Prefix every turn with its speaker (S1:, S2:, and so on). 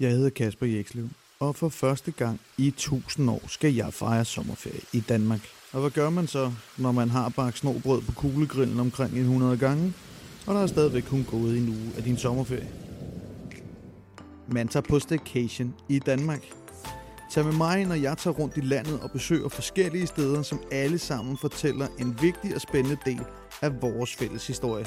S1: Jeg hedder Kasper Jekslev, og for første gang i 1000 år skal jeg fejre sommerferie i Danmark. Og hvad gør man så, når man har bagt snobrød på kuglegrillen omkring 100 gange, og der er stadigvæk kun gået en uge af din sommerferie? Man tager på staycation i Danmark. Tag med mig, når jeg tager rundt i landet og besøger forskellige steder, som alle sammen fortæller en vigtig og spændende del af vores fælles historie.